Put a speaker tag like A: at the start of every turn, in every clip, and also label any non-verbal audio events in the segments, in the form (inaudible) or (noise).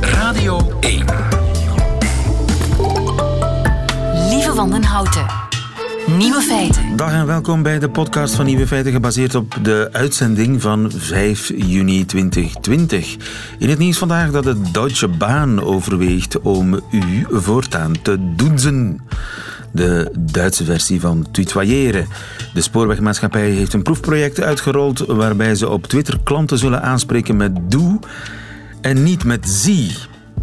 A: Radio 1.
B: Lieve Wandenhouten. Nieuwe feiten.
C: Dag en welkom bij de podcast van Nieuwe Feiten, gebaseerd op de uitzending van 5 juni 2020. In het nieuws vandaag dat de Deutsche Bahn overweegt om u voortaan te doezen. De Duitse versie van tutoyeren. De spoorwegmaatschappij heeft een proefproject uitgerold waarbij ze op Twitter klanten zullen aanspreken met doe en niet met zie.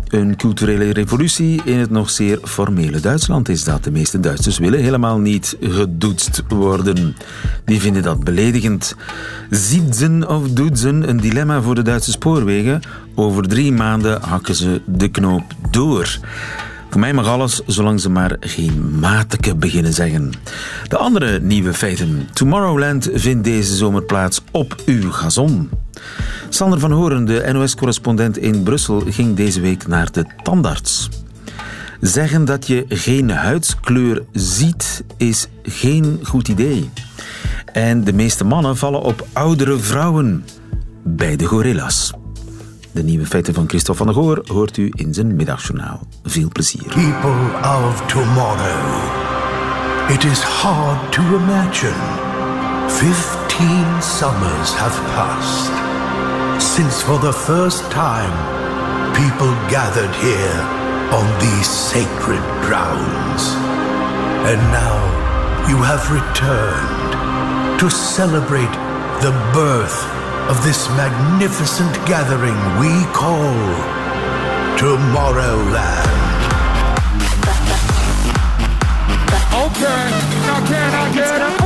C: Een culturele revolutie in het nog zeer formele Duitsland is dat. De meeste Duitsers willen helemaal niet gedoetst worden. Die vinden dat beledigend. Zietzen of doetsen, een dilemma voor de Duitse spoorwegen. Over drie maanden hakken ze de knoop door. Voor mij mag alles, zolang ze maar geen mateke beginnen zeggen. De andere nieuwe feiten. Tomorrowland vindt deze zomer plaats op uw gazon. Sander van Horen, de NOS-correspondent in Brussel, ging deze week naar de tandarts. Zeggen dat je geen huidskleur ziet is geen goed idee. En de meeste mannen vallen op oudere vrouwen. Bij de gorillas. De nieuwe feiten van Christophe van der Goor hoort u in zijn middagjournaal. Veel plezier.
D: People of tomorrow, it is hard to imagine. Fifteen summers have passed since, for the first time, people gathered here on these sacred grounds. And now you have returned to celebrate the birth of this magnificent gathering we call Tomorrowland.
E: Okay, now can I get a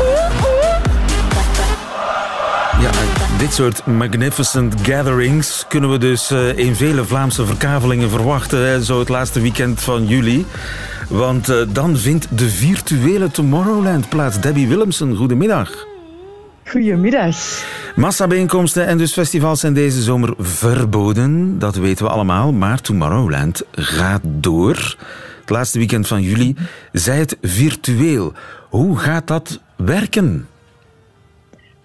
C: Ja, dit soort magnificent gatherings kunnen we dus eh, in vele Vlaamse verkavelingen verwachten. Hè, zo het laatste weekend van juli. Want eh, dan vindt de virtuele Tomorrowland plaats. Debbie Willemsen, goedemiddag.
F: Goedemiddag.
C: Massabijeenkomsten en dus festivals zijn deze zomer verboden. Dat weten we allemaal. Maar Tomorrowland gaat door. Het laatste weekend van juli. Zij het virtueel. Hoe gaat dat werken?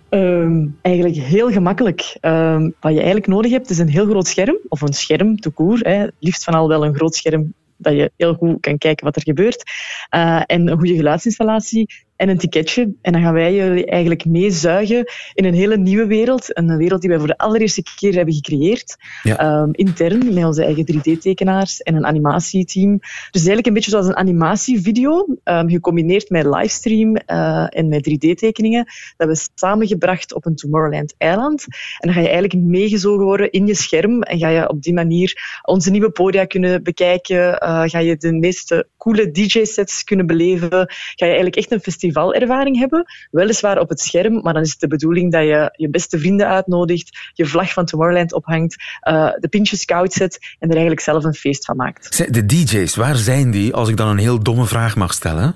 F: Ehm, eigenlijk heel gemakkelijk. Ehm, wat je eigenlijk nodig hebt is een heel groot scherm, of een scherm te koer. Liefst van al wel een groot scherm dat je heel goed kan kijken wat er gebeurt. Eh, en een goede geluidsinstallatie en een ticketje. En dan gaan wij jullie eigenlijk meezuigen in een hele nieuwe wereld. Een wereld die wij voor de allereerste keer hebben gecreëerd.
C: Ja.
F: Ehm, intern, met onze eigen 3D-tekenaars en een animatieteam. Dus eigenlijk een beetje zoals een animatievideo, um, gecombineerd met livestream eh, en met 3D-tekeningen. Dat we samengebracht op een Tomorrowland-eiland. En dan ga je eigenlijk meegezogen worden in je scherm en ga je op die manier onze nieuwe podia kunnen bekijken. Eh, ga je de meeste coole DJ-sets kunnen beleven. Ga je eigenlijk echt een festivalervaring hebben. Weliswaar op het scherm, maar dan is het de bedoeling dat je je beste vrienden uitnodigt, je vlag van Tomorrowland ophangt, eh, de pintjes koud zet en er eigenlijk zelf een feest van maakt.
C: De DJ's, waar zijn die? Als ik dan een heel domme vraag mag stellen.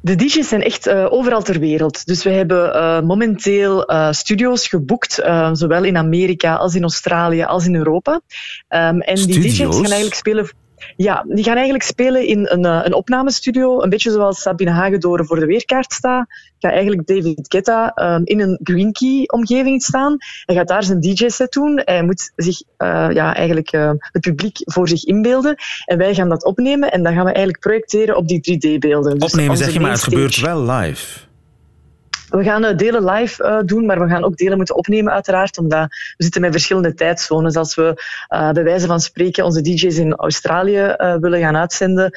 F: De DJ's zijn echt eh, overal ter wereld. Dus we hebben eh, momenteel studio's geboekt, zowel in Amerika als in Australië als in Europa. Ehm, en die DJ's gaan eigenlijk spelen. Ja, die gaan eigenlijk spelen in een, eh, een opnamestudio. Een beetje zoals Sabine Hagedoren voor de weerkaart staat. Gaat eigenlijk David Guetta ehm, in een Green Key-omgeving staan. Hij gaat daar zijn DJ-set doen. Hij moet zich, eh, ja, eigenlijk eh, het publiek voor zich inbeelden. En wij gaan dat opnemen en dan gaan we eigenlijk projecteren op die 3D-beelden. Dus
C: Opnemen zeg je, maar het gebeurt wel live.
F: We gaan eh, delen live eh, doen, maar we gaan ook delen moeten opnemen uiteraard, omdat we zitten met verschillende tijdzones. Als we eh, bij wijze van spreken onze DJ's in Australië willen gaan uitzenden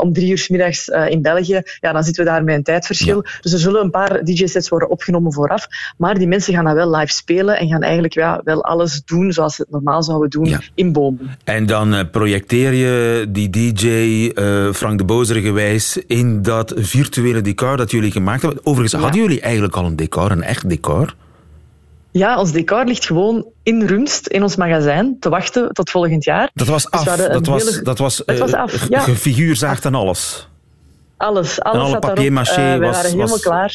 F: om drie uur 's middags in België, ja, dan zitten we daar met een tijdverschil. Dus er zullen een paar DJ-sets worden opgenomen vooraf, maar die mensen gaan dat wel live spelen en gaan eigenlijk ja, wel alles doen zoals ze het normaal zouden doen
C: Ja.
F: in bomen.
C: En dan projecteer je die DJ Frank de Bozere gewijs in dat virtuele decor dat jullie gemaakt hebben. Overigens, hadden jullie eigenlijk al een decor, een echt decor?
F: Ja, ons decor ligt gewoon in Rumst, in ons magazijn, te wachten tot volgend jaar.
C: Dat was
F: Dus
C: af. dat, was,
F: hele-
C: dat was,
F: Het was
C: eh,
F: af,
C: ge-
F: ja.
C: en alles.
F: Alles, alles
C: en alle papier-maché
F: Eh,
C: was,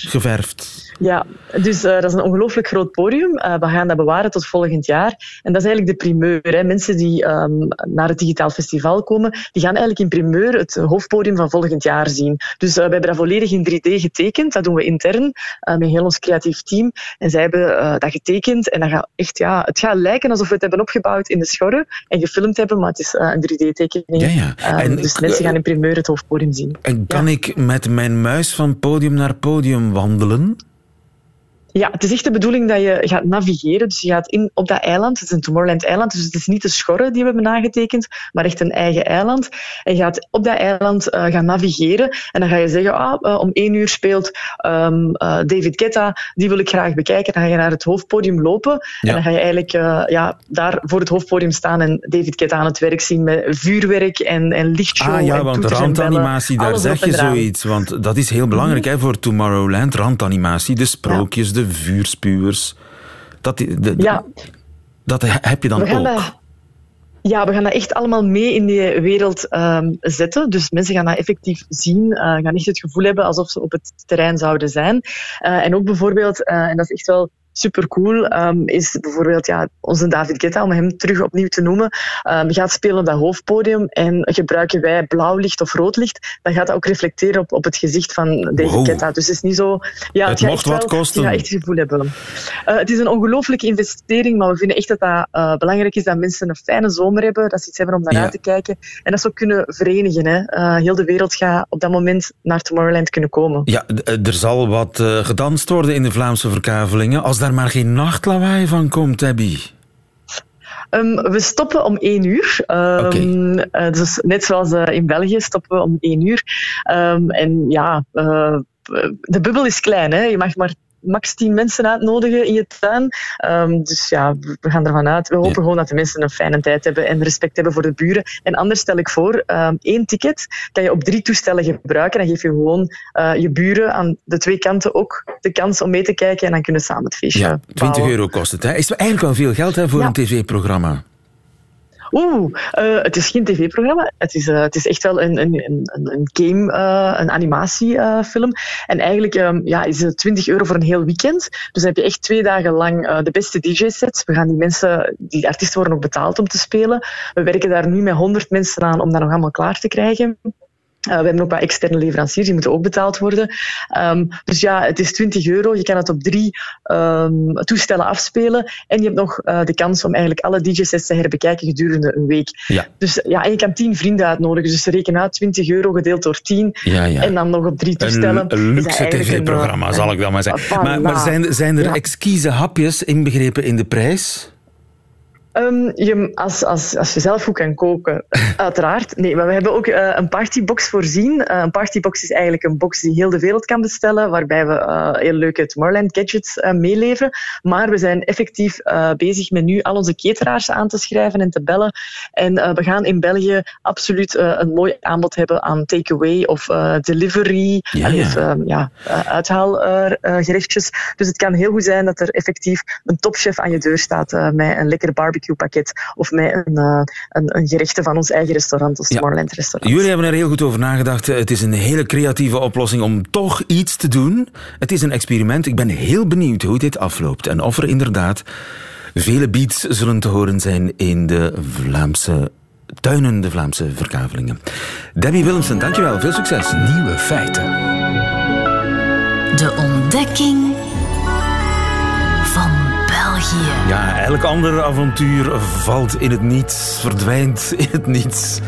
C: geverfd.
F: Ja, dus uh, dat is een ongelooflijk groot podium. Uh, we gaan dat bewaren tot volgend jaar. En dat is eigenlijk de primeur. Hè. Mensen die um, naar het Digitaal Festival komen, die gaan eigenlijk in primeur het hoofdpodium van volgend jaar zien. Dus uh, we hebben dat volledig in 3D getekend. Dat doen we intern met heel ons creatief team. En zij hebben dat getekend. En dat gaat echt, ja, het gaat lijken alsof we het hebben opgebouwd in de schorren en gefilmd hebben, maar het is een 3D-tekening.
C: Ja, ja.
F: En, dus mensen gaan in primeur het hoofdpodium zien.
C: En kan ik met mijn muis van podium naar podium wandelen?
F: Ja, het is echt de bedoeling dat je gaat navigeren. Dus je gaat in, op dat eiland, het is een Tomorrowland-eiland, dus het is niet de schorren die we hebben nagetekend, maar echt een eigen eiland. En je gaat op dat eiland uh, gaan navigeren en dan ga je zeggen, ah, uh, om één uur speelt um, uh, David Guetta, die wil ik graag bekijken. Dan ga je naar het hoofdpodium lopen ja. en dan ga je eigenlijk ja, daar voor het hoofdpodium staan en David Guetta aan het werk zien met vuurwerk en, en lichtshow.
C: Ah ja, want randanimatie, daar zeg je zoiets. Want dat is heel belangrijk hè, voor Tomorrowland, randanimatie, de sprookjes, ja. de de vuurspuwers. Dat, de,
F: ja.
C: dat heb je dan ook.
F: Dat, ja, we gaan dat echt allemaal mee in die wereld um, zetten. Dus mensen gaan dat effectief zien, uh, gaan echt het gevoel hebben alsof ze op het terrein zouden zijn. Uh, en ook bijvoorbeeld, uh, en dat is echt wel super cool um, is bijvoorbeeld ja, onze David Guetta, om hem terug opnieuw te noemen, um, gaat spelen op dat hoofdpodium en gebruiken wij blauw licht of rood licht, dan gaat dat ook reflecteren op, op het gezicht van David wow. Guetta. Dus het is niet zo... Ja,
C: het, het mocht wat wel, kosten.
F: Je gaat echt het gevoel hebben. Uh, het is een ongelooflijke investering, maar we vinden echt dat dat uh, belangrijk is dat mensen een fijne zomer hebben, dat ze iets hebben om naar ja. uit te kijken en dat ze ook kunnen verenigen. Hè. Uh, heel de wereld gaat op dat moment naar Tomorrowland kunnen komen.
C: Ja, er zal wat gedanst worden in de Vlaamse verkavelingen. Als daar maar geen nachtlawaai van komt, Abby.
F: Um, we stoppen om één uur. Um, okay. uh, dus net zoals uh, in België stoppen we om één uur. Um, en ja, uh, de bubbel is klein. Hè? Je mag maar max 10 mensen uitnodigen in je tuin. Um, dus ja, we gaan ervan uit. We hopen ja. gewoon dat de mensen een fijne tijd hebben en respect hebben voor de buren. En anders stel ik voor, um, één ticket kan je op drie toestellen gebruiken. Dan geef je gewoon uh, je buren aan de twee kanten ook de kans om mee te kijken en dan kunnen samen het feestje
C: Ja, 20
F: bouwen.
C: euro kost het. Hè? Is het eigenlijk wel veel geld hè, voor ja. een tv-programma?
F: Oeh, uh, het is geen tv-programma. Het, is, uh, het is echt wel een, een, een, een game, uh, een animatiefilm. en eigenlijk um, ja, is het 20 euro voor een heel weekend. Dus dan heb je echt twee dagen lang de beste DJ-sets. We gaan die mensen, die artiesten worden ook betaald om te spelen. We werken daar nu met 100 mensen aan om dat nog allemaal klaar te krijgen. Uh, we hebben ook wat externe leveranciers, die moeten ook betaald worden. Um, dus ja, het is 20 euro. Je kan het op drie um, toestellen afspelen. En je hebt nog uh, de kans om eigenlijk alle DJ-sets te herbekijken gedurende een week.
C: Ja.
F: Dus ja, en je kan 10 vrienden uitnodigen. Dus reken uit 20 euro gedeeld door 10.
C: Ja, ja.
F: En dan nog op drie toestellen.
C: Een, luxe tv-programma, uh, zal ik dan maar zeggen. Maar, maar zijn, zijn er ja. exquise hapjes inbegrepen in de prijs?
F: Um, je, als, als, als je zelf goed kan koken, (laughs) uiteraard. Nee, maar we hebben ook uh, een partybox voorzien. Uh, een partybox is eigenlijk een box die heel de wereld kan bestellen, waarbij we uh, heel leuke Tomorrowland gadgets meeleveren. Maar we zijn effectief bezig met nu al onze cateraars aan te schrijven en te bellen. En we gaan in België absoluut een mooi aanbod hebben aan takeaway of delivery.
C: Ja, ja.
F: Of um, ja, uithaalgerechtjes. dus het kan heel goed zijn dat er effectief een topchef aan je deur staat met een lekker barbecue pakket of met een, uh, een, een gerechte van ons eigen restaurant, ons Tomorrowland restaurant.
C: Jullie hebben er heel goed over nagedacht. Het is een hele creatieve oplossing om toch iets te doen. Het is een experiment. Ik ben heel benieuwd hoe dit afloopt en of er inderdaad vele beats zullen te horen zijn in de Vlaamse tuinen, de Vlaamse verkavelingen. Debbie Willemsen, dankjewel. Veel succes.
A: Nieuwe feiten.
B: De ontdekking
C: Ja, elk ander avontuur valt in het niets, verdwijnt in het niets.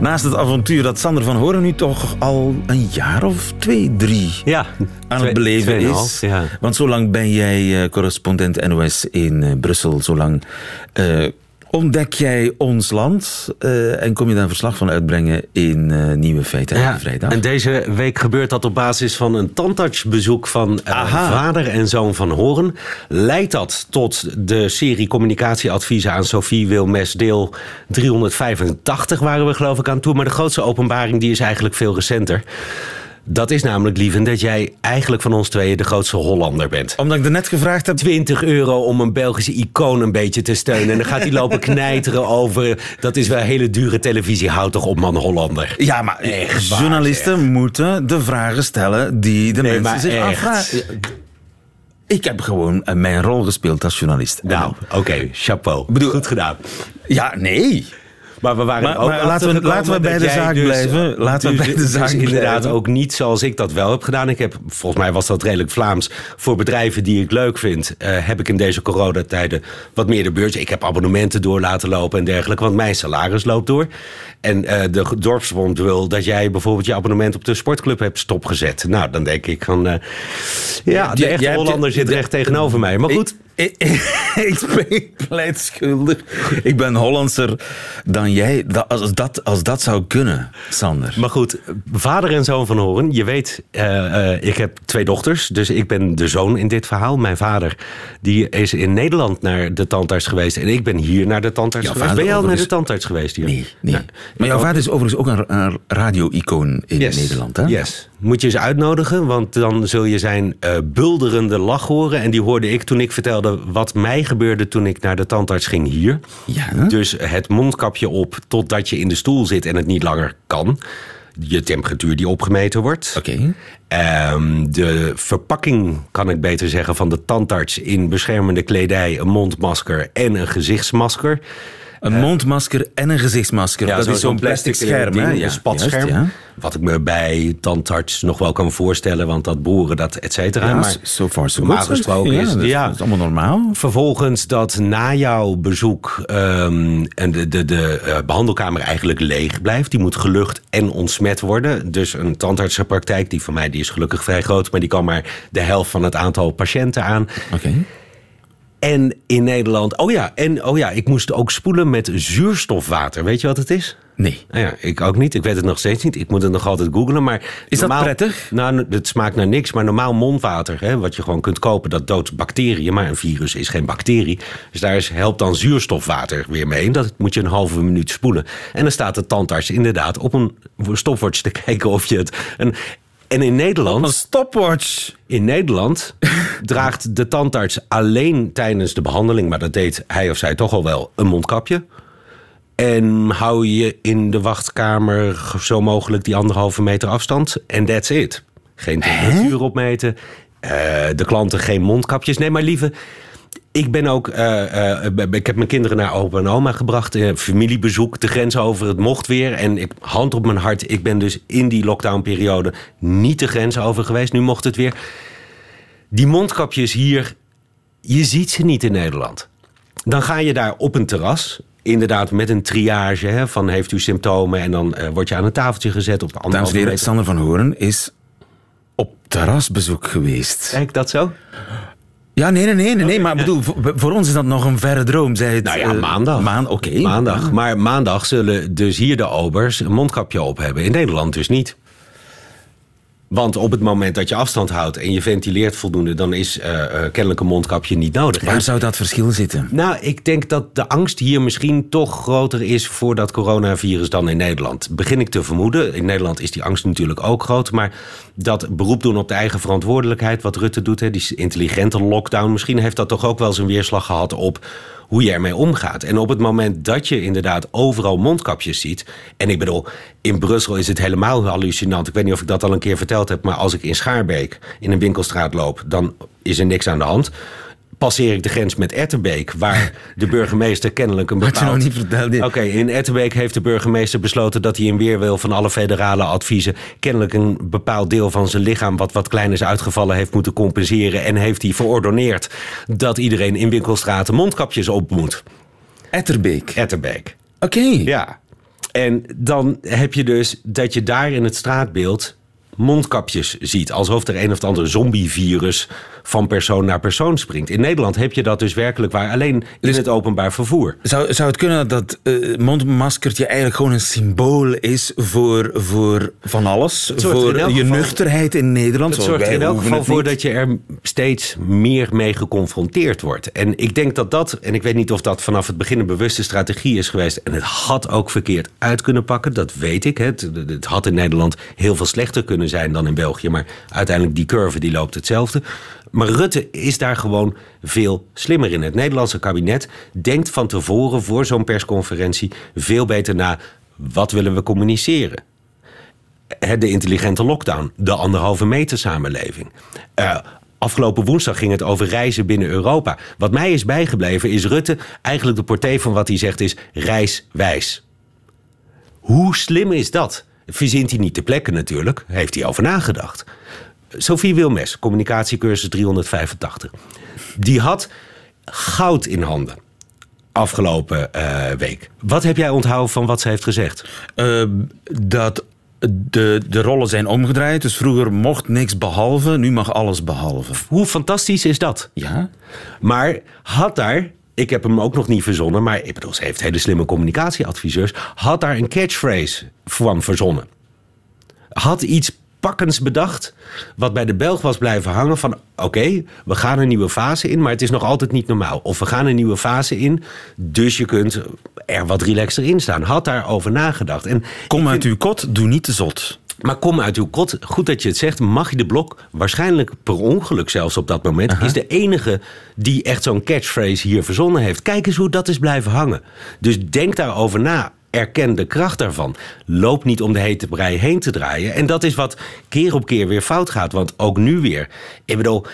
C: Naast het avontuur dat Sander van Horen nu toch al een jaar of twee, drie
G: ja,
C: aan
G: twee,
C: het beleven is.
G: Ja.
C: Want zo lang ben jij uh, correspondent NOS in uh, Brussel, zo lang... Uh, ontdek jij ons land uh, en kom je daar verslag van uitbrengen in uh, Nieuwe Feiten
G: ja,
C: vrijdag.
G: En deze week gebeurt dat op basis van een tandartsbezoek van uh, vader en zoon van Horen. Leidt dat tot de serie communicatieadviezen aan Sophie Wilmes deel 385 waren we geloof ik aan toe. Maar de grootste openbaring die is eigenlijk veel recenter. Dat is namelijk, Lieven, dat jij eigenlijk van ons tweeën de grootste Hollander bent.
C: Omdat ik er net gevraagd heb...
G: 20 euro om een Belgische icoon een beetje te steunen. En dan gaat hij lopen (laughs) knijteren over... dat is wel hele dure televisie, houd toch op man Hollander.
C: Ja, maar echt journalisten moeten de vragen stellen die de
G: nee,
C: mensen zich afvragen. Ik heb gewoon eh, mijn rol gespeeld als journalist.
G: Nou, oké, chapeau.
C: bedoel-
G: Goed gedaan.
C: Ja, nee.
G: Maar we waren
C: Maar-
G: ook
C: maar laten we- laten we bij de zaak
G: dus-
C: blijven. Laten we
G: dus-
C: bij de
G: dus
C: zaak
G: inderdaad
C: blijven.
G: ook niet zoals ik dat wel heb gedaan. Ik heb, volgens mij was dat redelijk Vlaams, voor bedrijven die ik leuk vind, eh, heb ik in deze coronatijden wat meer de beurs. Ik heb abonnementen door laten lopen en dergelijke, want mijn salaris loopt door. En eh, de dorpsbond wil dat jij bijvoorbeeld je abonnement op de sportclub hebt stopgezet. Nou, dan denk ik van, eh, ja, de echte Hollander zit recht tegenover mij. Maar goed,
C: Ik, ik, (laughs) ik pleit schuldig. Ik ben Hollandser dan jij. Dat, als, dat, als dat zou kunnen, Sander.
G: Maar goed, vader en zoon van Horen. Je weet, eh, eh, ik heb twee dochters, dus ik ben de zoon in dit verhaal. Mijn vader die is in Nederland naar de tandarts geweest en ik ben hier naar de tandarts
C: Jouw
G: geweest. Ben jij al naar de tandarts geweest hier?
C: Nee, nee.
G: Nou,
C: maar jouw vader is overigens ook een, een radio-icoon in
G: Yes.
C: Nederland, hè?
G: Yes. Moet je eens uitnodigen, want dan zul je zijn eh, bulderende lach horen. En die hoorde ik toen ik vertelde wat mij gebeurde toen ik naar de tandarts ging hier.
C: Ja.
G: Dus het mondkapje op totdat je in de stoel zit en het niet langer kan. Je temperatuur die opgemeten wordt.
C: Oké.
G: Ehm, de verpakking, kan ik beter zeggen, van de tandarts in beschermende kledij, een mondmasker en een gezichtsmasker.
C: Een mondmasker en een gezichtsmasker. dat
G: zo-
C: is zo'n plastic scherm,
G: ding, een
C: Ja,
G: spatscherm.
C: juist, ja.
G: Wat ik me bij tandarts nog wel kan voorstellen, want dat boeren, dat et cetera.
C: Ja,
G: maar
C: so far so
G: normaal gesproken
C: ja,
G: is
C: dat,
G: ja.
C: dat is allemaal normaal.
G: Vervolgens dat na jouw bezoek ehm, en de, de, de eh, behandelkamer eigenlijk leeg blijft. Die moet gelucht en ontsmet worden. Dus een tandartsenpraktijk, die van mij die is gelukkig vrij groot... maar die kan maar de helft van het aantal patiënten aan.
C: Oké.
G: En in Nederland... Oh ja, en oh ja, ik moest ook spoelen met zuurstofwater. Weet je wat het is?
C: Nee.
G: Nou ja, ik ook niet. Ik weet het nog steeds niet. Ik moet het nog altijd googlen. Maar
C: Is dat prettig?
G: Nou, het smaakt naar niks. Maar normaal mondwater, hè, wat je gewoon kunt kopen, dat doodt bacteriën. Maar een virus is geen bacterie. Dus daar is, helpt dan zuurstofwater weer mee. Dat moet je een halve minuut spoelen. En dan staat de tandarts inderdaad op een stopwatch te (laughs) kijken of je het... Een, en in Nederland...
C: Een stopwatch.
G: In Nederland (laughs) draagt de tandarts alleen tijdens de behandeling, maar dat deed hij of zij toch al wel, een mondkapje. En hou je in de wachtkamer zo mogelijk die anderhalve meter afstand. En that's it. Geen temperatuur opmeten. eh, de klanten geen mondkapjes. Nee, maar lieve. Ik ben ook. eh, eh, ik heb mijn kinderen naar opa en oma gebracht. eh, familiebezoek. De grens over. Het mocht weer. En ik, hand op mijn hart. Ik ben dus in die lockdownperiode niet de grens over geweest. Nu mocht het weer. Die mondkapjes hier. Je ziet ze niet in Nederland. Dan ga je daar op een terras. Inderdaad, met een triage hè, van heeft u symptomen. En dan eh, word je aan een tafeltje gezet op de
C: Dames en heren. Sander van Horen is op terrasbezoek geweest.
G: Kijk dat zo?
C: Ja, nee, nee, nee, nee, maar bedoel, voor, voor ons is dat nog een verre droom. Zij het,
G: Nou ja,
C: eh,
G: maandag.
C: Maan.
G: Maandag. Maar maandag zullen dus hier de obers een mondkapje op hebben. In Nederland dus niet. Want op het moment dat je afstand houdt en je ventileert voldoende... dan is eh, kennelijk een mondkapje niet nodig.
C: Waar zou dat verschil zitten?
G: Nou, ik denk dat de angst hier misschien toch groter is voor dat coronavirus dan in Nederland. Begin ik te vermoeden. In Nederland is die angst natuurlijk ook groot. Maar dat beroep doen op de eigen verantwoordelijkheid, wat Rutte doet, hè, die intelligente lockdown, misschien heeft dat toch ook wel zijn weerslag gehad op hoe je ermee omgaat. En op het moment dat je inderdaad overal mondkapjes ziet. En ik bedoel, in Brussel is het helemaal hallucinant. Ik weet niet of ik dat al een keer verteld heb. Maar als ik in Schaarbeek in een winkelstraat loop, dan is er niks aan de hand. Passeer ik de grens met Etterbeek, waar de burgemeester kennelijk een
C: Had je
G: bepaald...
C: nog niet verteld?
G: Oké, in Etterbeek heeft de burgemeester besloten dat hij in weerwil van alle federale adviezen kennelijk een bepaald deel van zijn lichaam wat wat klein is uitgevallen heeft moeten compenseren en heeft hij verordoneerd dat iedereen in winkelstraten mondkapjes op moet.
C: Etterbeek.
G: Etterbeek.
C: Oké.
G: Ja. En dan heb je dus dat je daar in het straatbeeld mondkapjes ziet. Alsof er een of ander zombievirus van persoon naar persoon springt. In Nederland heb je dat dus werkelijk waar. Alleen in
C: Dus-
G: het openbaar vervoer.
C: Zou, zou het kunnen dat uh, mondmaskertje eigenlijk gewoon een symbool is voor, voor van alles? Voor je
G: geval-
C: nuchterheid in Nederland?
G: Het
C: Zo,
G: zorgt in elk geval voor dat je er steeds meer mee geconfronteerd wordt. En ik denk dat dat, en ik weet niet of dat vanaf het begin een bewuste strategie is geweest. En het had ook verkeerd uit kunnen pakken, dat weet ik. Het, het had in Nederland heel veel slechter kunnen zijn dan in België. Maar uiteindelijk die curve die loopt hetzelfde. Maar Rutte is daar gewoon veel slimmer in. Het Nederlandse kabinet denkt van tevoren voor zo'n persconferentie veel beter na. Wat willen we communiceren? De intelligente lockdown, de anderhalve meter samenleving. Eh, Afgelopen woensdag ging het over reizen binnen Europa. Wat mij is bijgebleven is Rutte, eigenlijk de portée van wat hij zegt is reiswijs. Hoe slim is dat? Verzint hij niet te plekken natuurlijk, heeft hij over nagedacht. Sophie Wilmes, communicatiecursus 385. Die had goud in handen afgelopen eh, week. Wat heb jij onthouden van wat ze heeft gezegd?
C: Uh, dat de, de rollen zijn omgedraaid. Dus vroeger mocht niks behalve, nu mag alles behalve.
G: Hoe fantastisch is dat?
C: Ja.
G: Maar had daar, ik heb hem ook nog niet verzonnen, maar ik bedoel, ze heeft hele slimme communicatieadviseurs, had daar een catchphrase van verzonnen. Had iets pakkens bedacht. Wat bij de Belg was blijven hangen van... oké, we gaan een nieuwe fase in, maar het is nog altijd niet normaal. Of we gaan een nieuwe fase in, dus je kunt er wat relaxer in staan. Had daarover nagedacht. En
C: Kom uit uw kot, doe niet te zot.
G: Maar kom uit uw kot. Goed dat je het zegt. Mag je de blok, waarschijnlijk per ongeluk zelfs op dat moment, is de enige die echt zo'n catchphrase hier verzonnen heeft. Kijk eens hoe dat is blijven hangen. Dus denk daarover na erken de kracht daarvan. Loop niet om de hete brei heen te draaien. En dat is wat keer op keer weer fout gaat. Want ook nu weer. Ik bedoel,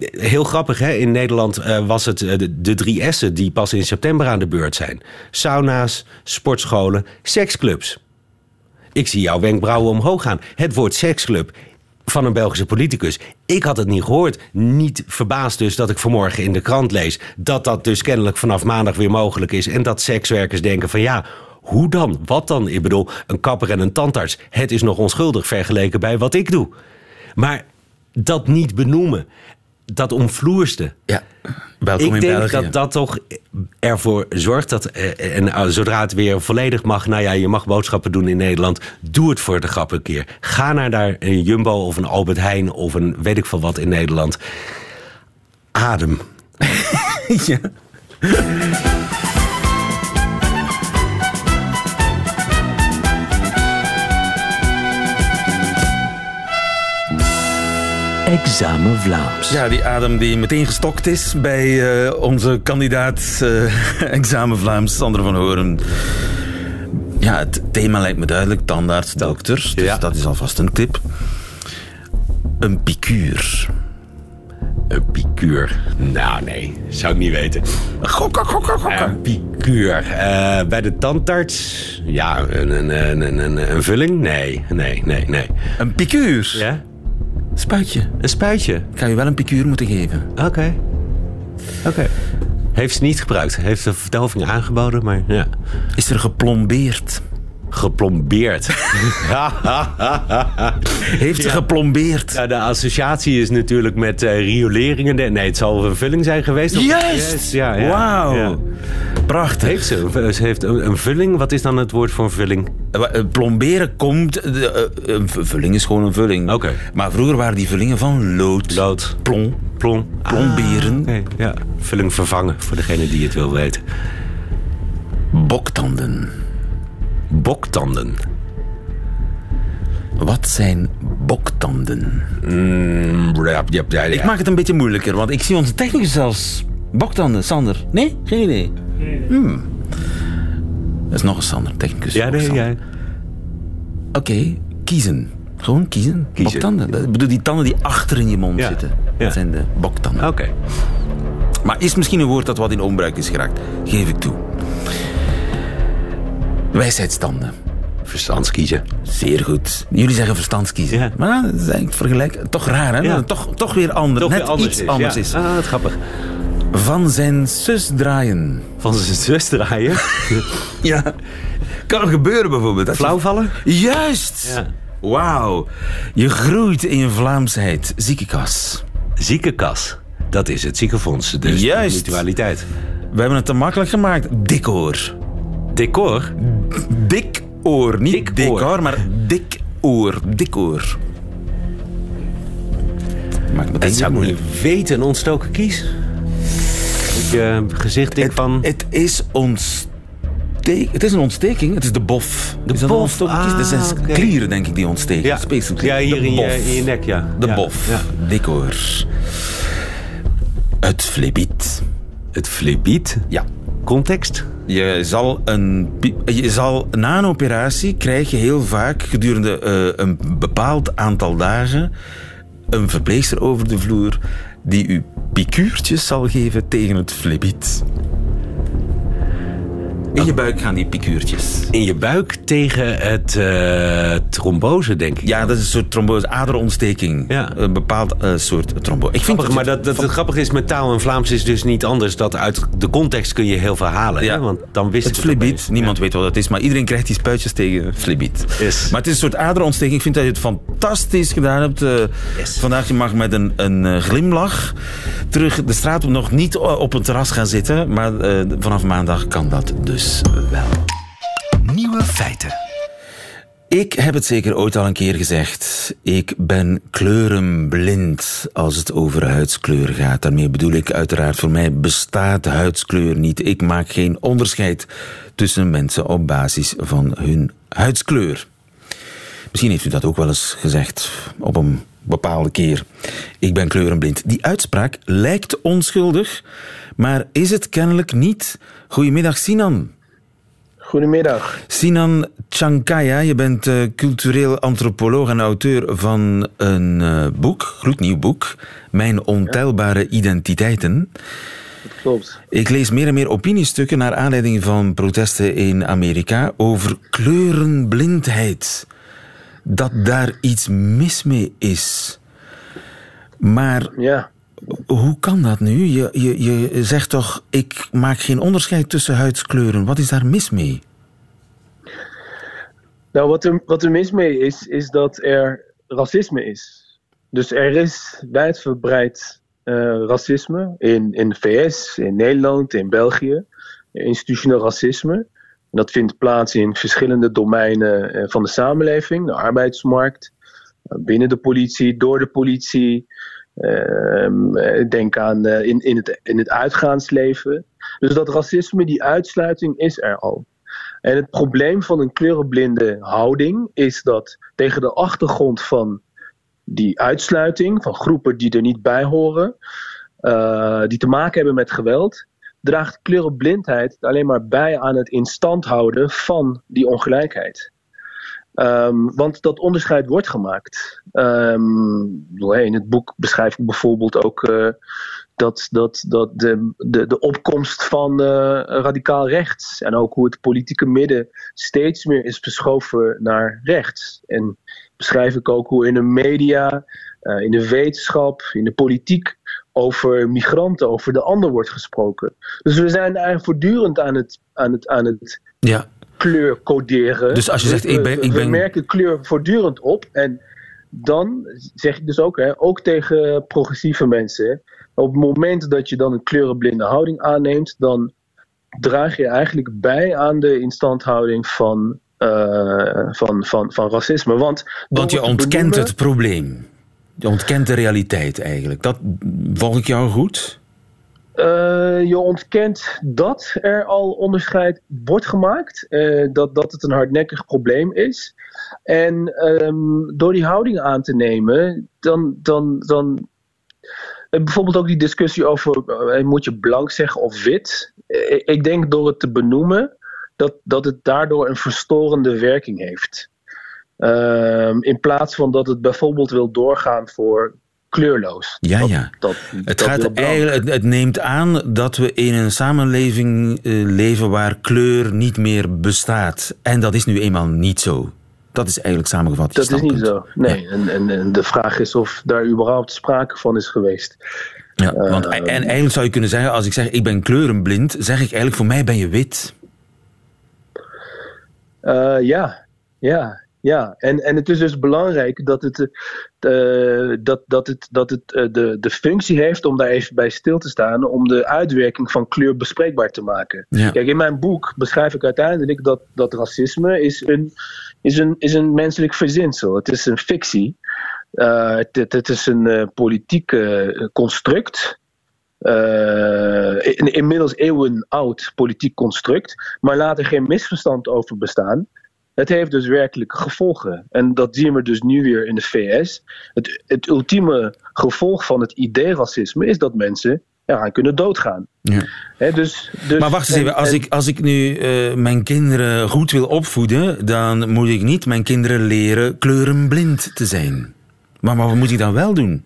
G: heel grappig hè. In Nederland uh, was het de, de drie S'en die pas in september aan de beurt zijn. Sauna's, sportscholen, seksclubs. Ik zie jouw wenkbrauwen omhoog gaan. Het woord seksclub van een Belgische politicus. Ik had het niet gehoord. Niet verbaasd dus dat ik vanmorgen in de krant lees... dat dat dus kennelijk vanaf maandag weer mogelijk is... en dat sekswerkers denken van ja, hoe dan? Wat dan? Ik bedoel, een kapper en een tandarts. Het is nog onschuldig vergeleken bij wat ik doe. Maar dat niet benoemen, dat omvloerste.
C: Ja, welkom
G: ik
C: in
G: denk
C: België.
G: dat dat toch ervoor zorgt dat, eh, en uh, zodra het weer volledig mag, nou ja, je mag boodschappen doen in Nederland, doe het voor de grap een keer. Ga naar daar een Jumbo of een Albert Heijn of een weet ik veel wat in Nederland. Adem. (laughs)
C: ja.
A: Examen Vlaams.
C: Ja, die adem die meteen gestokt is bij uh, onze kandidaat uh, (laughs) Examen Vlaams, Sander van Horen. Ja, het thema lijkt me duidelijk, tandarts, dokters. Dus ja. dat is alvast een tip. Een piekuur.
G: Een piekuur? Nou, nee. Zou ik niet weten.
C: Gokken, gokken, gokken.
G: Een piekuur. Uh, bij de tandarts? Ja, een, een, een, een, een vulling? Nee, nee, nee, nee.
C: Een piekuur?
G: Ja.
C: Spuitje.
G: Een spuitje?
C: Ik ga je wel een piekuur moeten geven.
G: Oké. Okay. Oké. Okay. Heeft ze niet gebruikt. Heeft de verdoving aangeboden, maar ja.
C: Is er geplombeerd?
G: Geplombeerd. (laughs)
C: Heeft ze ja. geplombeerd?
G: Ja, de associatie is natuurlijk met uh, rioleringen. Nee, het zal een vulling zijn geweest.
C: Juist! Yes. Ja, ja,
G: Wauw.
C: Prachtig.
G: Heeft ze? Ze heeft een, een, vulling. Wat is dan het woord voor een vulling?
C: Plomberen komt... De, uh, een vulling is gewoon een vulling.
G: Oké. Okay.
C: Maar vroeger waren die vullingen van lood.
G: Lood.
C: Plom.
G: Plom.
C: Plomberen.
G: Ah, okay. Ja. Vulling vervangen, voor degene die het wil weten.
C: Boktanden.
G: Boktanden.
C: Wat zijn boktanden?
G: Mm, ja, ja, ja,
C: ik maak het een beetje moeilijker, want ik zie onze technicus zelfs. Boktanden, Sander. Nee? Geen idee. Hmm. Dat is nog een Sander, technicus.
G: Ja, nee, ja.
C: Oké, okay. kiezen. Gewoon kiezen. kiezen. Boktanden. Dat bedoel die tanden die achter in je mond
G: ja.
C: zitten. Dat zijn de boktanden.
G: Oké. Okay.
C: Maar is misschien een woord dat wat in onbruik is geraakt. Geef ik toe. Wijsheidstanden.
G: Verstandskiezen.
C: Zeer goed. Jullie zeggen verstandskiezen. Ja. Maar dat is eigenlijk vergelijk... Toch raar, hè? Ja. Toch, toch weer anders.
G: Toch
C: Net
G: weer anders
C: iets
G: is.
C: anders
G: ja.
C: is.
G: Ah, grappig.
C: Van zijn zus draaien.
G: Van zijn zus draaien? (laughs)
C: ja. Kan er gebeuren bijvoorbeeld. Dat
G: Flauwvallen?
C: Juist!
G: Ja.
C: Wauw. Je groeit in je Vlaamsheid. Ziekenkas.
G: Ziekenkas. Dat is het ziekenfonds. Dus
C: Juist.
G: mutualiteit.
C: We hebben het te makkelijk gemaakt. Dikoor.
G: Decor?
C: Dik oor. Niet
G: dik
C: decor,
G: oor.
C: maar dik oor. Dik oor. Maak me
G: dat zou niet weten. Een ontstoken kies? Je gezicht dik
C: het,
G: van...
C: Het is ontsteking. Het is een ontsteking. Het is de bof.
G: De
C: is
G: bof.
C: Dat zijn
G: Ah, okay.
C: klieren, denk ik, die ontsteken.
G: Ja, ja hier
C: de
G: in
C: bof.
G: je, in je nek, ja.
C: De
G: ja.
C: bof.
G: Ja.
C: Het flebiet.
G: Het flebiet?
C: Ja.
G: Context?
C: Je zal, een, je zal na een operatie krijg je heel vaak gedurende uh, een bepaald aantal dagen een verpleegster over de vloer die u pikuurtjes zal geven tegen het flebiet. In je buik gaan die pikuurtjes.
G: In je buik tegen het uh, trombose, denk ik.
C: Ja, dat is een soort trombose, aderontsteking.
G: Ja.
C: Een bepaald uh, soort trombose.
G: Ik vind grappig, maar dat, dat, het grappige is met taal en Vlaams is dus niet anders. Dat uit de context kun je heel veel halen. Ja. Hè? Want dan wist
C: het, flebiet, niemand ja. weet wat dat is, maar iedereen krijgt die spuitjes tegen flebiet.
G: Yes.
C: Maar het is een soort aderontsteking. Ik vind dat je het fantastisch gedaan hebt. Uh,
G: yes.
C: Vandaag je mag met een, een glimlach terug de straat op nog niet op een terras gaan zitten. Maar vanaf maandag kan dat dus wel.
A: Nieuwe feiten.
C: Ik heb het zeker ooit al een keer gezegd. Ik ben kleurenblind als het over huidskleur gaat. Daarmee bedoel ik uiteraard, voor mij bestaat huidskleur niet. Ik maak geen onderscheid tussen mensen op basis van hun huidskleur. Misschien heeft u dat ook wel eens gezegd op een bepaalde keer. Ik ben kleurenblind. Die uitspraak lijkt onschuldig, maar is het kennelijk niet. Goedemiddag, Sinan.
H: Goedemiddag.
C: Sinan Chankaya, je bent uh, cultureel antropoloog en auteur van een uh, boek, gloednieuw boek, Mijn ontelbare ja. identiteiten.
H: Dat klopt.
C: Ik lees meer en meer opiniestukken naar aanleiding van protesten in Amerika over kleurenblindheid. Dat daar iets mis mee is. Maar
H: ja.
C: Hoe kan dat nu? Je, je, je zegt toch, ik maak geen onderscheid tussen huidskleuren. Wat is daar mis mee?
H: Nou, wat er, wat er mis mee is, is dat er racisme is. Dus er is wijdverbreid uh, racisme in, in de VS, in Nederland, in België. Institutioneel racisme. Dat vindt plaats in verschillende domeinen van de samenleving. De arbeidsmarkt, binnen de politie, door de politie. Uh, denk aan uh, in, in, het, in het uitgaansleven. Dus dat racisme, die uitsluiting is er al. En het probleem van een kleurenblinde houding is dat tegen de achtergrond van die uitsluiting, van groepen die er niet bij horen, uh, die te maken hebben met geweld, draagt kleurenblindheid alleen maar bij aan het instand houden van die ongelijkheid. Um, want dat onderscheid wordt gemaakt. Um, in het boek beschrijf ik bijvoorbeeld ook uh, dat, dat, dat de, de, de opkomst van uh, radicaal rechts en ook hoe het politieke midden steeds meer is verschoven naar rechts. En beschrijf ik ook hoe in de media, uh, in de wetenschap, in de politiek over migranten, over de ander wordt gesproken. Dus we zijn eigenlijk voortdurend aan het, aan het, aan het
C: ja.
H: Kleur coderen.
C: Dus als je zegt, ik ben... Ik ben...
H: We merken kleur voortdurend op en dan zeg ik dus ook, hè, ook tegen progressieve mensen, op het moment dat je dan een kleurenblinde houding aanneemt, dan draag je eigenlijk bij aan de instandhouding van, uh, van, van, van racisme. Want,
C: Want je ontkent benoemen, het probleem. Je ontkent de realiteit eigenlijk. Dat volg ik jou goed?
H: Uh, je ontkent dat er al onderscheid wordt gemaakt. Uh, dat, dat het een hardnekkig probleem is. En um, door die houding aan te nemen, dan, dan, dan bijvoorbeeld ook die discussie over moet je blank zeggen of wit. Ik denk door het te benoemen dat, dat het daardoor een verstorende werking heeft. Um, in plaats van dat het bijvoorbeeld wil doorgaan voor kleurloos.
C: Ja,
H: dat,
C: ja.
H: Dat,
C: het, gaat eigenlijk, het, het, neemt aan dat we in een samenleving uh, leven waar kleur niet meer bestaat. En dat is nu eenmaal niet zo. Dat is eigenlijk samengevat.
H: Dat is niet zo. Nee. Ja. En, en, en, de vraag is of daar überhaupt sprake van is geweest.
C: Ja, want, uh, en eigenlijk zou je kunnen zeggen, als ik zeg ik ben kleurenblind, zeg ik eigenlijk voor mij ben je wit.
H: Uh, ja, ja, ja, en, en het is dus belangrijk dat het, uh, dat, dat het, dat het uh, de, de functie heeft om daar even bij stil te staan, om de uitwerking van kleur bespreekbaar te maken.
C: Ja.
H: Kijk, in mijn boek beschrijf ik uiteindelijk dat, dat racisme is een, is, een, is een menselijk verzinsel. Het is een fictie. Uh, het, het is een politiek construct. In, inmiddels eeuwen oud politiek construct. Maar laat er geen misverstand over bestaan. Het heeft dus werkelijke gevolgen. En dat zien we dus nu weer in de VS. Het, het ultieme gevolg van het idee racisme is dat mensen eraan kunnen doodgaan.
C: Ja.
H: He, dus, dus,
C: maar wacht eens even, als, en, ik, als ik nu uh, mijn kinderen goed wil opvoeden, dan moet ik niet mijn kinderen leren kleurenblind te zijn. Maar, maar wat moet ik dan wel doen?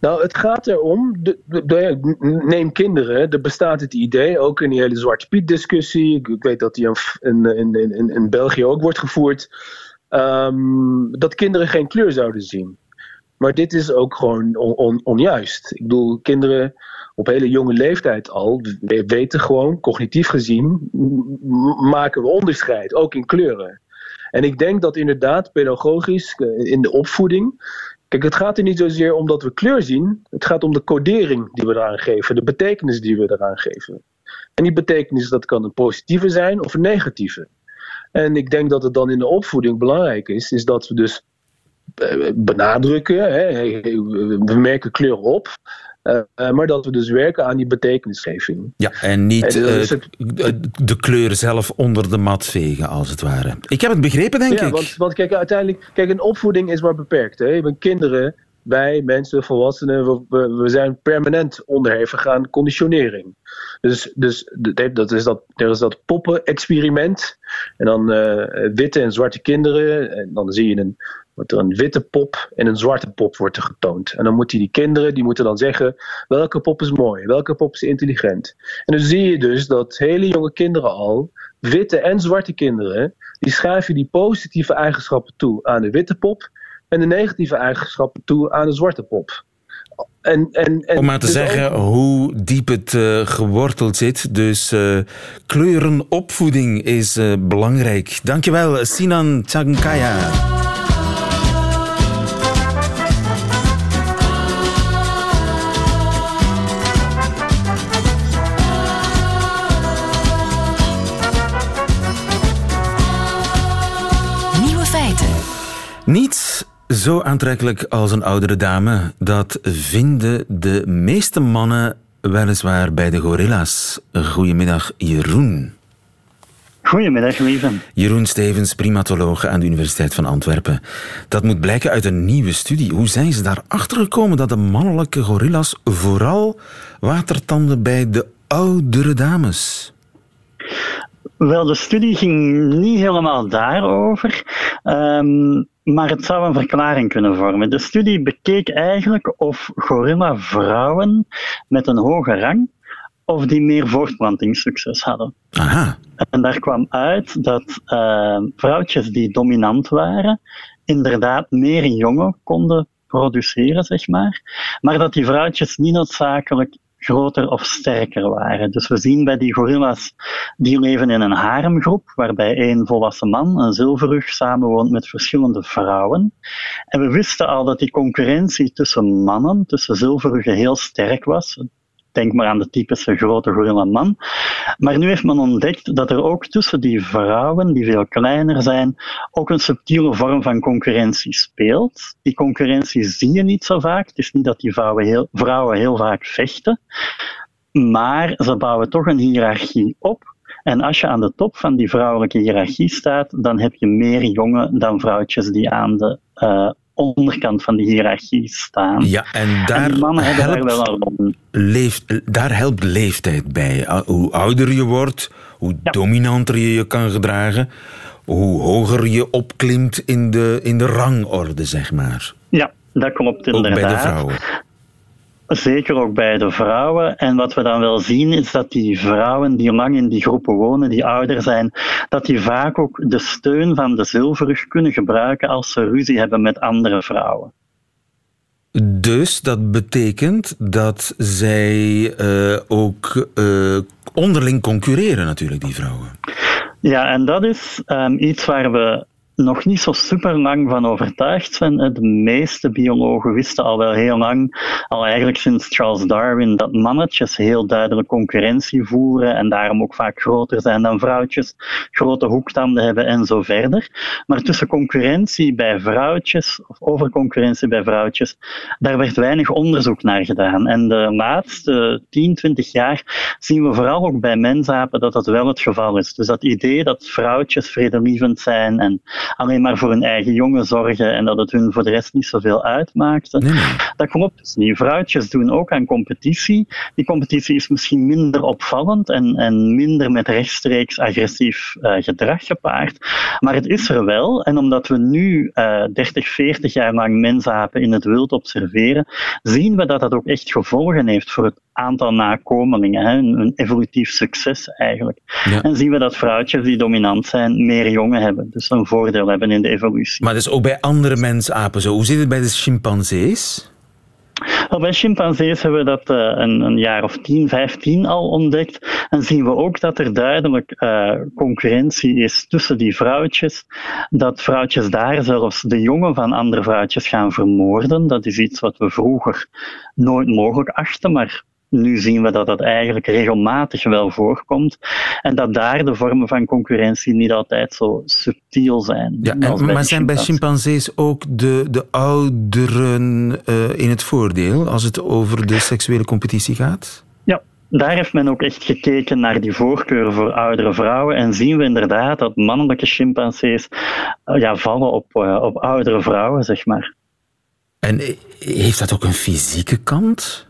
H: Nou, het gaat erom, de, de, neem kinderen, er bestaat het idee, ook in die hele Zwarte Piet discussie, ik, weet dat die in, in, in, in, België ook wordt gevoerd, ehm, dat kinderen geen kleur zouden zien. Maar dit is ook gewoon on- on- onjuist. Ik bedoel, kinderen op hele jonge leeftijd al we- weten gewoon, cognitief gezien, maken we onderscheid, ook in kleuren. En ik denk dat inderdaad pedagogisch eh, in de opvoeding. Kijk, het gaat er niet zozeer om dat we kleur zien. Het gaat om de codering die we eraan geven, de betekenis die we eraan geven. En die betekenis, dat kan een positieve zijn of een negatieve. En ik denk dat het dan in de opvoeding belangrijk is, is dat we dus eh, benadrukken, hè, we merken kleur op, eh, eh, maar dat we dus werken aan die betekenisgeving.
C: Ja, en niet
H: En, eh, dus het-
C: de kleur zelf onder de mat vegen, als het ware. Ik heb het begrepen, denk
H: ja,
C: ik.
H: Want, want kijk, uiteindelijk, kijk, een opvoeding is maar beperkt. Hè? Je bent kinderen, wij mensen, volwassenen, we, zijn permanent onderhevig aan conditionering. Dus, dus dat is dat, er is dat poppen-experiment. En dan eh, witte en zwarte kinderen. En dan zie je een, er een witte pop en een zwarte pop wordt getoond. En dan moeten die kinderen, die moeten dan zeggen, welke pop is mooi, welke pop is intelligent. En dan zie je dus dat hele jonge kinderen al, witte en zwarte kinderen, die schuiven die positieve eigenschappen toe aan de witte pop en de negatieve eigenschappen toe aan de zwarte pop. En, en, en
C: Om maar te
H: dus
C: zeggen
H: ook-
C: hoe diep het eh, geworteld zit. Dus eh, kleurenopvoeding is eh, belangrijk. Dankjewel, Sinan Tsankaya.
B: Nieuwe feiten.
C: Niets zo aantrekkelijk als een oudere dame. Dat vinden de meeste mannen weliswaar bij de gorilla's. Goedemiddag, Jeroen.
I: Goedemiddag, lieve.
C: Jeroen Stevens, primatoloog aan de Universiteit van Antwerpen. Dat moet blijken uit een nieuwe studie. Hoe zijn ze daarachter gekomen dat de mannelijke gorilla's vooral watertanden bij de oudere dames?
I: Wel, de studie ging niet helemaal daarover, ehm, maar het zou een verklaring kunnen vormen. De studie bekeek eigenlijk of gorilla-vrouwen met een hoge rang of die meer voortplantingssucces hadden.
C: Aha.
I: En daar kwam uit dat ehm, vrouwtjes die dominant waren, inderdaad meer jongen konden produceren, zeg maar. Maar dat die vrouwtjes niet noodzakelijk groter of sterker waren. Dus we zien bij die gorilla's, die leven in een haremgroep, waarbij één volwassen man, een zilverrug, samenwoont met verschillende vrouwen. En we wisten al dat die concurrentie tussen mannen, tussen zilverruggen, heel sterk was. Denk maar aan de typische grote gorilla man. Maar nu heeft men ontdekt dat er ook tussen die vrouwen, die veel kleiner zijn, ook een subtiele vorm van concurrentie speelt. Die concurrentie zie je niet zo vaak. Het is niet dat die vrouwen heel, vrouwen heel vaak vechten, maar ze bouwen toch een hiërarchie op. En als je aan de top van die vrouwelijke hiërarchie staat, dan heb je meer jongen dan vrouwtjes die aan de eh, onderkant van die hiërarchie staan.
C: Ja, en daar
I: mannen hebben daar
C: helpt,
I: wel
C: leeft, daar helpt leeftijd bij. Hoe ouder je wordt, hoe
I: Ja.
C: dominanter je je kan gedragen, hoe hoger je opklimt in de, in de rangorde, zeg maar.
I: Ja, dat klopt
C: Ook
I: inderdaad.
C: bij de vrouwen.
I: Zeker ook bij de vrouwen. En wat we dan wel zien is dat die vrouwen die lang in die groepen wonen, die ouder zijn, dat die vaak ook de steun van de zilverrug kunnen gebruiken als ze ruzie hebben met andere vrouwen.
C: Dus dat betekent dat zij eh, ook eh, onderling concurreren, natuurlijk, die vrouwen.
I: Ja, en dat is ehm, iets waar we nog niet zo super lang van overtuigd zijn. De meeste biologen wisten al wel heel lang, al eigenlijk sinds Charles Darwin, dat mannetjes heel duidelijk concurrentie voeren en daarom ook vaak groter zijn dan vrouwtjes, grote hoektanden hebben en zo verder. Maar tussen concurrentie bij vrouwtjes, of over concurrentie bij vrouwtjes, daar werd weinig onderzoek naar gedaan. En de laatste 10, 20 jaar zien we vooral ook bij mensapen dat dat wel het geval is. Dus dat idee dat vrouwtjes vredelievend zijn en alleen maar voor hun eigen jongen zorgen en dat het hun voor de rest niet zoveel uitmaakte. Dat klopt dus niet. Vrouwtjes doen ook aan competitie. Die competitie is misschien minder opvallend en, en minder met rechtstreeks agressief uh, gedrag gepaard. Maar het is er wel. En omdat we nu uh, 30, 40 jaar lang mensapen in het wild observeren, zien we dat dat ook echt gevolgen heeft voor het aantal nakomelingen. Hè, een, evolutief succes eigenlijk. En zien we dat vrouwtjes die dominant zijn meer jongen hebben. Dus een voordeel hebben in de evolutie.
C: Maar dus ook bij andere mensapen zo. Hoe zit het bij de chimpansees?
I: Bij chimpansees hebben we dat uh, een, een, jaar of 10, 15 al ontdekt. En zien we ook dat er duidelijk uh, concurrentie is tussen die vrouwtjes. Dat vrouwtjes daar zelfs de jongen van andere vrouwtjes gaan vermoorden. Dat is iets wat we vroeger nooit mogelijk achten, maar nu zien we dat dat eigenlijk regelmatig wel voorkomt en dat daar de vormen van concurrentie niet altijd zo subtiel zijn.
C: Ja, maar zijn bij chimpansees ook de, de ouderen uh, in het voordeel als het over de seksuele competitie gaat?
I: Ja, daar heeft men ook echt gekeken naar die voorkeur voor oudere vrouwen en zien we inderdaad dat mannelijke chimpansees uh, ja, vallen op, uh, op oudere vrouwen, zeg maar.
C: En heeft dat ook een fysieke kant?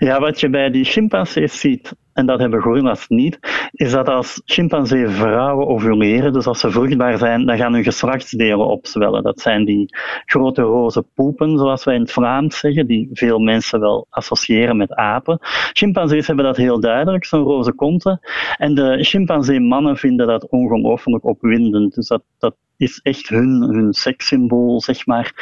I: Ja, wat je bij die chimpansees ziet, en dat hebben gorilla's niet, is dat als chimpansee vrouwen ovuleren, dus als ze vruchtbaar zijn, dan gaan hun geslachtsdelen opzwellen. Dat zijn die grote roze poepen, zoals wij in het Vlaams zeggen, die veel mensen wel associëren met apen. Chimpansees hebben dat heel duidelijk, zo'n roze konten. En de chimpansee-mannen vinden dat ongelooflijk opwindend. Dus dat, dat is echt hun, hun sekssymbool, zeg maar.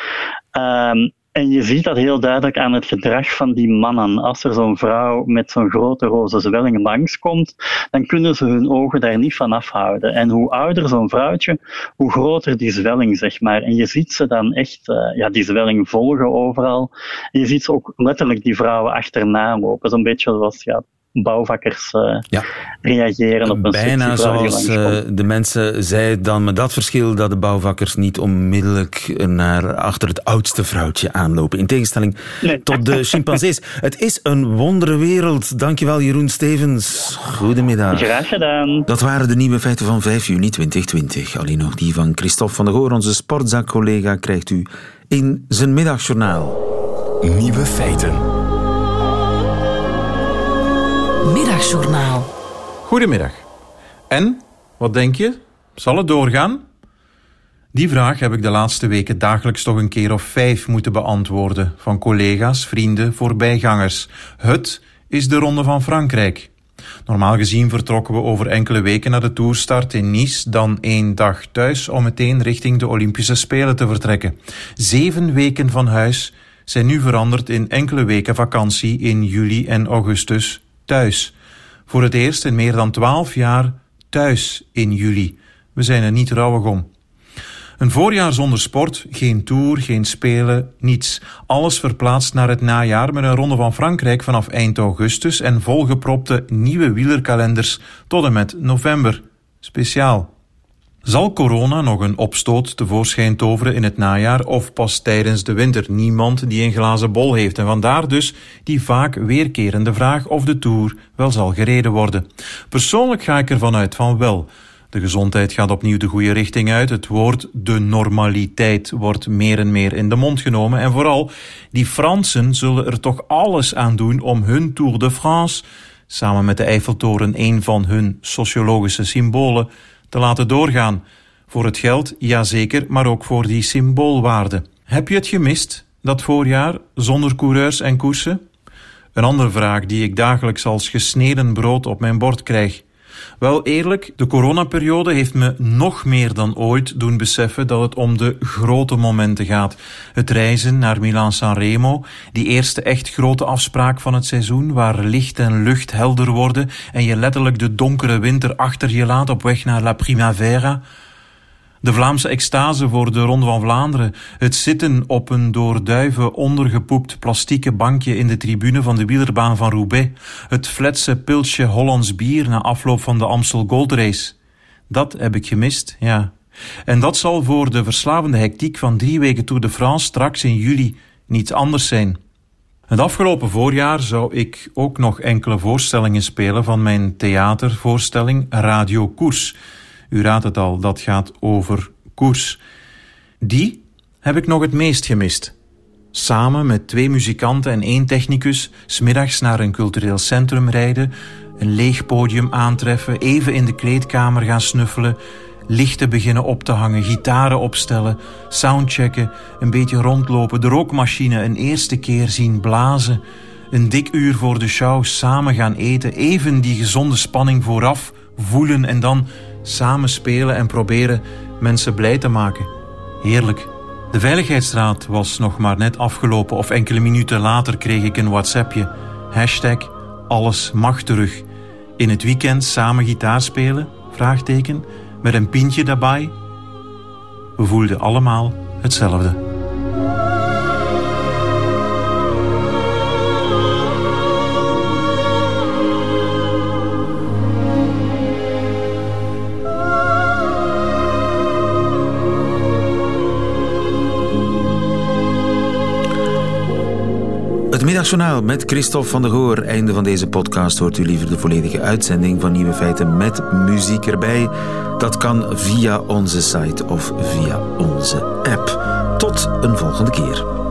I: Um, en je ziet dat heel duidelijk aan het gedrag van die mannen. Als er zo'n vrouw met zo'n grote roze zwelling langskomt, dan kunnen ze hun ogen daar niet van afhouden. En hoe ouder zo'n vrouwtje, hoe groter die zwelling, zeg maar. En je ziet ze dan echt, uh, ja, die zwelling volgen overal. En je ziet ze ook letterlijk die vrouwen achterna lopen. Zo'n beetje zoals ja, bouwvakkers uh, ja. reageren op een
C: Bijna zoals uh, de mensen zeiden dan met dat verschil dat de bouwvakkers niet onmiddellijk naar achter het oudste vrouwtje aanlopen. In tegenstelling nee. tot de (laughs) chimpansees. het is een wondere wereld. Dankjewel Jeroen Stevens. Goedemiddag.
I: Graag gedaan.
C: Dat waren de nieuwe feiten van 5 juni 2020. Alleen nog die van Christophe van der Goor, onze sportzakcollega, krijgt u in zijn middagjournaal.
A: Nieuwe feiten.
B: Middagjournaal.
J: Goedemiddag. En, wat denk je? Zal het doorgaan? Die vraag heb ik de laatste weken dagelijks toch een keer of vijf moeten beantwoorden. Van collega's, vrienden, voorbijgangers. Het is de Ronde van Frankrijk. Normaal gezien vertrokken we over enkele weken naar de toerstart in Nice, dan één dag thuis om meteen richting de Olympische Spelen te vertrekken. Zeven weken van huis zijn nu veranderd in enkele weken vakantie in juli en augustus thuis. Voor het eerst in meer dan twaalf jaar thuis in juli. We zijn er niet rouwig om. Een voorjaar zonder sport, geen tour, geen spelen, niets. Alles verplaatst naar het najaar met een ronde van Frankrijk vanaf eind augustus en volgepropte nieuwe wielerkalenders tot en met november. Speciaal. Zal corona nog een opstoot tevoorschijn toveren in het najaar of pas tijdens de winter? Niemand die een glazen bol heeft en vandaar dus die vaak weerkerende vraag of de Tour wel zal gereden worden. Persoonlijk ga ik ervan uit van wel. De gezondheid gaat opnieuw de goede richting uit. Het woord de normaliteit wordt meer en meer in de mond genomen. En vooral, die Fransen zullen er toch alles aan doen om hun Tour de France, samen met de Eiffeltoren een van hun sociologische symbolen, te laten doorgaan. Voor het geld, jazeker, maar ook voor die symboolwaarde. Heb je het gemist, dat voorjaar, zonder coureurs en koersen? Een andere vraag die ik dagelijks als gesneden brood op mijn bord krijg. Wel eerlijk, de coronaperiode heeft me nog meer dan ooit doen beseffen dat het om de grote momenten gaat. Het reizen naar Milan-San Remo, die eerste echt grote afspraak van het seizoen, waar licht en lucht helder worden en je letterlijk de donkere winter achter je laat op weg naar La Primavera. De Vlaamse extase voor de Ronde van Vlaanderen. Het zitten op een door duiven ondergepoept plastieke bankje in de tribune van de wielerbaan van Roubaix. Het fletse pilsje Hollands bier na afloop van de Amstel Gold Race. Dat heb ik gemist, ja. En dat zal voor de verslavende hectiek van drie weken Tour de France straks in juli niet anders zijn. Het afgelopen voorjaar zou ik ook nog enkele voorstellingen spelen van mijn theatervoorstelling Radio Koers. U raadt het al, dat gaat over koers. Die heb ik nog het meest gemist. Samen met twee muzikanten en één technicus smiddags naar een cultureel centrum rijden, een leeg podium aantreffen, even in de kleedkamer gaan snuffelen, lichten beginnen op te hangen, gitaren opstellen, soundchecken, een beetje rondlopen, de rookmachine een eerste keer zien blazen, een dik uur voor de show samen gaan eten, even die gezonde spanning vooraf voelen en dan samen spelen en proberen mensen blij te maken. Heerlijk. De Veiligheidsraad was nog maar net afgelopen of enkele minuten later kreeg ik een WhatsAppje. Hashtag alles mag terug. In het weekend samen gitaar spelen? Vraagteken. Met een pintje daarbij? We voelden allemaal hetzelfde.
C: Middagjournaal met Christophe van der Goor. Einde van deze podcast hoort u liever de volledige uitzending van Nieuwe Feiten met muziek erbij. Dat kan via onze site of via onze app. Tot een volgende keer.